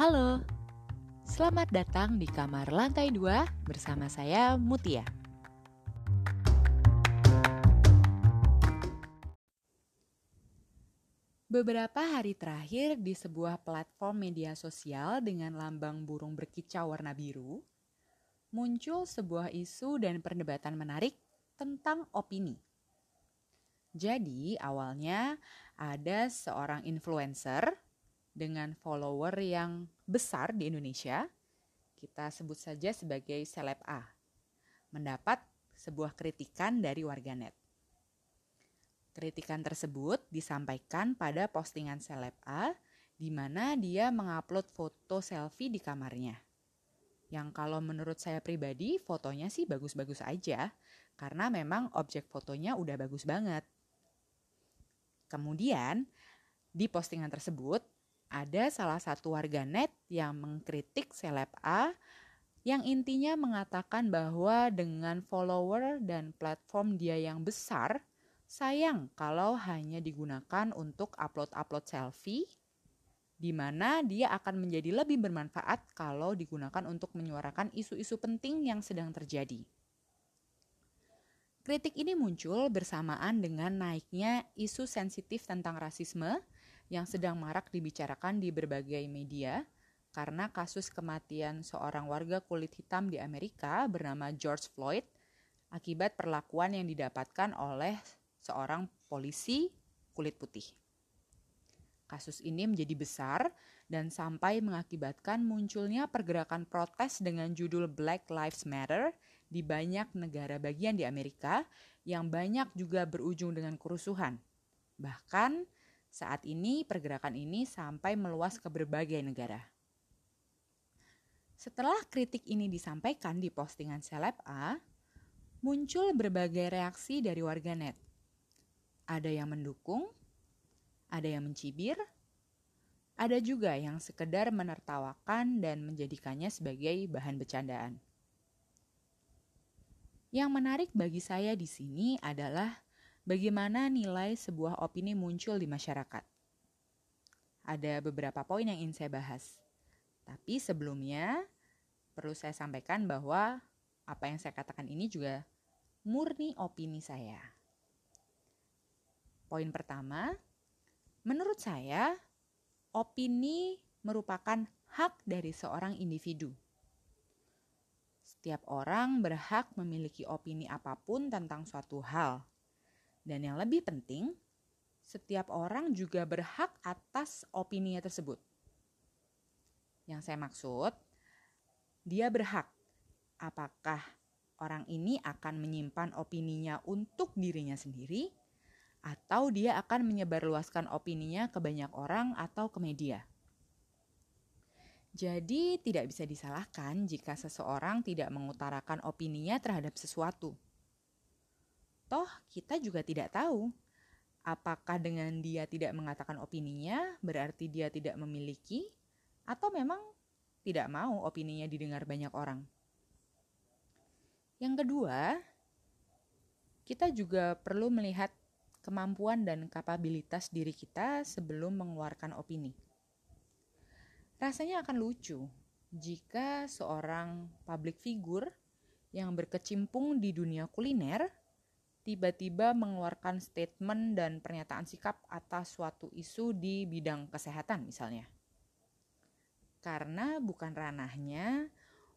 Halo, selamat datang di kamar lantai 2 bersama saya Mutia. Beberapa hari terakhir di sebuah platform media sosial dengan lambang burung berkicau warna biru, muncul sebuah isu dan perdebatan menarik tentang opini. Jadi, awalnya ada seorang influencer dengan follower yang besar di Indonesia, kita sebut saja sebagai seleb A, mendapat sebuah kritikan dari warganet. Kritikan tersebut disampaikan pada postingan seleb A di mana dia mengupload foto selfie di kamarnya. Yang kalau menurut saya pribadi fotonya sih bagus-bagus aja karena memang objek fotonya udah bagus banget. Kemudian di postingan tersebut ada salah satu warganet yang mengkritik seleb A yang intinya mengatakan bahwa dengan follower dan platform dia yang besar, Sayang kalau hanya digunakan untuk upload-upload selfie, di mana dia akan menjadi lebih bermanfaat kalau digunakan untuk menyuarakan isu-isu penting yang sedang terjadi. Kritik ini muncul bersamaan dengan naiknya isu sensitif tentang rasisme yang sedang marak dibicarakan di berbagai media karena kasus kematian seorang warga kulit hitam di Amerika bernama George Floyd akibat perlakuan yang didapatkan oleh seorang polisi kulit putih. Kasus ini menjadi besar dan sampai mengakibatkan munculnya pergerakan protes dengan judul Black Lives Matter di banyak negara bagian di Amerika yang banyak juga berujung dengan kerusuhan. Bahkan saat ini pergerakan ini sampai meluas ke berbagai negara. Setelah kritik ini disampaikan di postingan seleb A, muncul berbagai reaksi dari warganet. Ada yang mendukung, ada yang mencibir, ada juga yang sekedar menertawakan dan menjadikannya sebagai bahan bercandaan. Yang menarik bagi saya di sini adalah bagaimana nilai sebuah opini muncul di masyarakat. Ada beberapa poin yang ingin saya bahas. Tapi sebelumnya perlu saya sampaikan bahwa apa yang saya katakan ini juga murni opini saya. Poin pertama, menurut saya, opini merupakan hak dari seorang individu. Setiap orang berhak memiliki opini apa pun tentang suatu hal, dan yang lebih penting, setiap orang juga berhak atas opininya tersebut. Yang saya maksud, dia berhak apakah orang ini akan menyimpan opininya untuk dirinya sendiri atau dia akan menyebarluaskan opininya ke banyak orang atau ke media. Jadi, tidak bisa disalahkan jika seseorang tidak mengutarakan opininya terhadap sesuatu. Toh, kita juga tidak tahu apakah dengan dia tidak mengatakan opininya berarti dia tidak memiliki, atau memang tidak mau opininya didengar banyak orang. Yang kedua, kita juga perlu melihat kemampuan dan kapabilitas diri kita sebelum mengeluarkan opini. Rasanya akan lucu jika seorang public figure yang berkecimpung di dunia kuliner tiba-tiba mengeluarkan statement dan pernyataan sikap atas suatu isu di bidang kesehatan misalnya. Karena bukan ranahnya,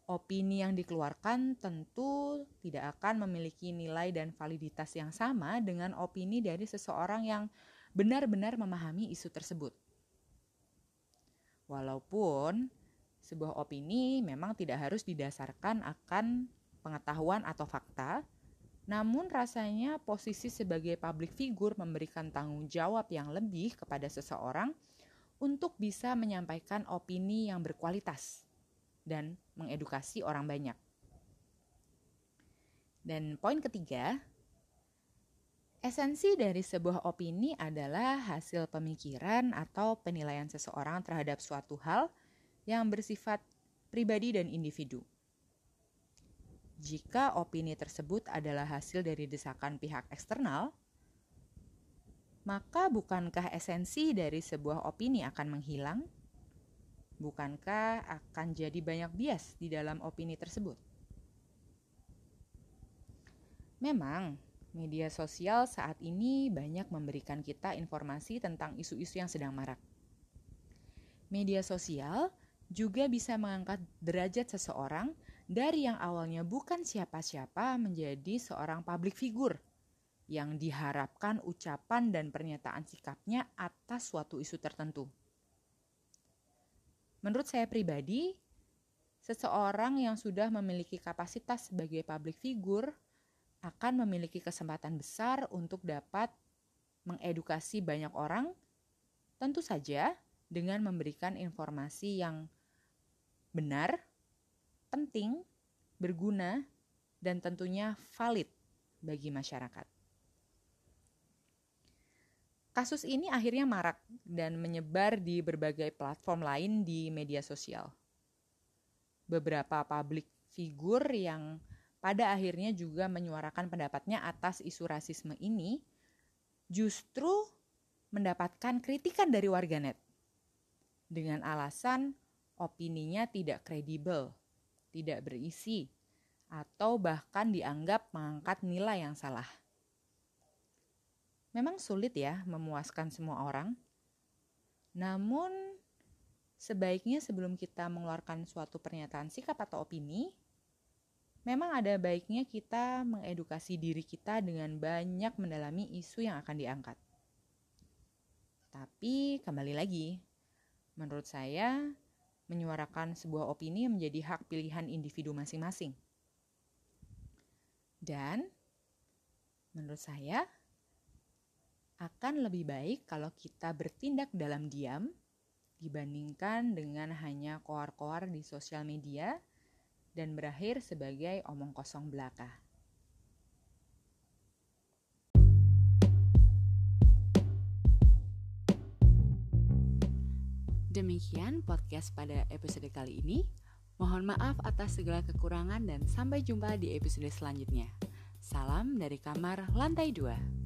opini yang dikeluarkan tentu tidak akan memiliki nilai dan validitas yang sama dengan opini dari seseorang yang benar-benar memahami isu tersebut. Walaupun sebuah opini memang tidak harus didasarkan akan pengetahuan atau fakta, namun rasanya posisi sebagai public figure memberikan tanggung jawab yang lebih kepada seseorang untuk bisa menyampaikan opini yang berkualitas dan mengedukasi orang banyak. Dan poin ketiga, esensi dari sebuah opini adalah hasil pemikiran atau penilaian seseorang terhadap suatu hal yang bersifat pribadi dan individu. Jika opini tersebut adalah hasil dari desakan pihak eksternal, maka bukankah esensi dari sebuah opini akan menghilang? Bukankah akan jadi banyak bias di dalam opini tersebut? Memang, media sosial saat ini banyak memberikan kita informasi tentang isu-isu yang sedang marak. Media sosial juga bisa mengangkat derajat seseorang dari yang awalnya bukan siapa-siapa menjadi seorang public figure yang diharapkan ucapan dan pernyataan sikapnya atas suatu isu tertentu. Menurut saya pribadi, seseorang yang sudah memiliki kapasitas sebagai public figure akan memiliki kesempatan besar untuk dapat mengedukasi banyak orang, tentu saja dengan memberikan informasi yang benar, penting, berguna, dan tentunya valid bagi masyarakat. Kasus ini akhirnya marak dan menyebar di berbagai platform lain di media sosial. Beberapa publik figur yang pada akhirnya juga menyuarakan pendapatnya atas isu rasisme ini justru mendapatkan kritikan dari warganet dengan alasan opininya tidak kredibel, tidak berisi, atau bahkan dianggap mengangkat nilai yang salah. Memang sulit ya memuaskan semua orang. Namun sebaiknya sebelum kita mengeluarkan suatu pernyataan sikap atau opini, memang ada baiknya kita mengedukasi diri kita dengan banyak mendalami isu yang akan diangkat. Tapi kembali lagi, menurut saya menyuarakan sebuah opini menjadi hak pilihan individu masing-masing. Dan menurut saya akan lebih baik kalau kita bertindak dalam diam dibandingkan dengan hanya koar-koar di sosial media dan berakhir sebagai omong kosong belaka. Demikian podcast pada episode kali ini. Mohon maaf atas segala kekurangan dan sampai jumpa di episode selanjutnya. Salam dari kamar lantai 2.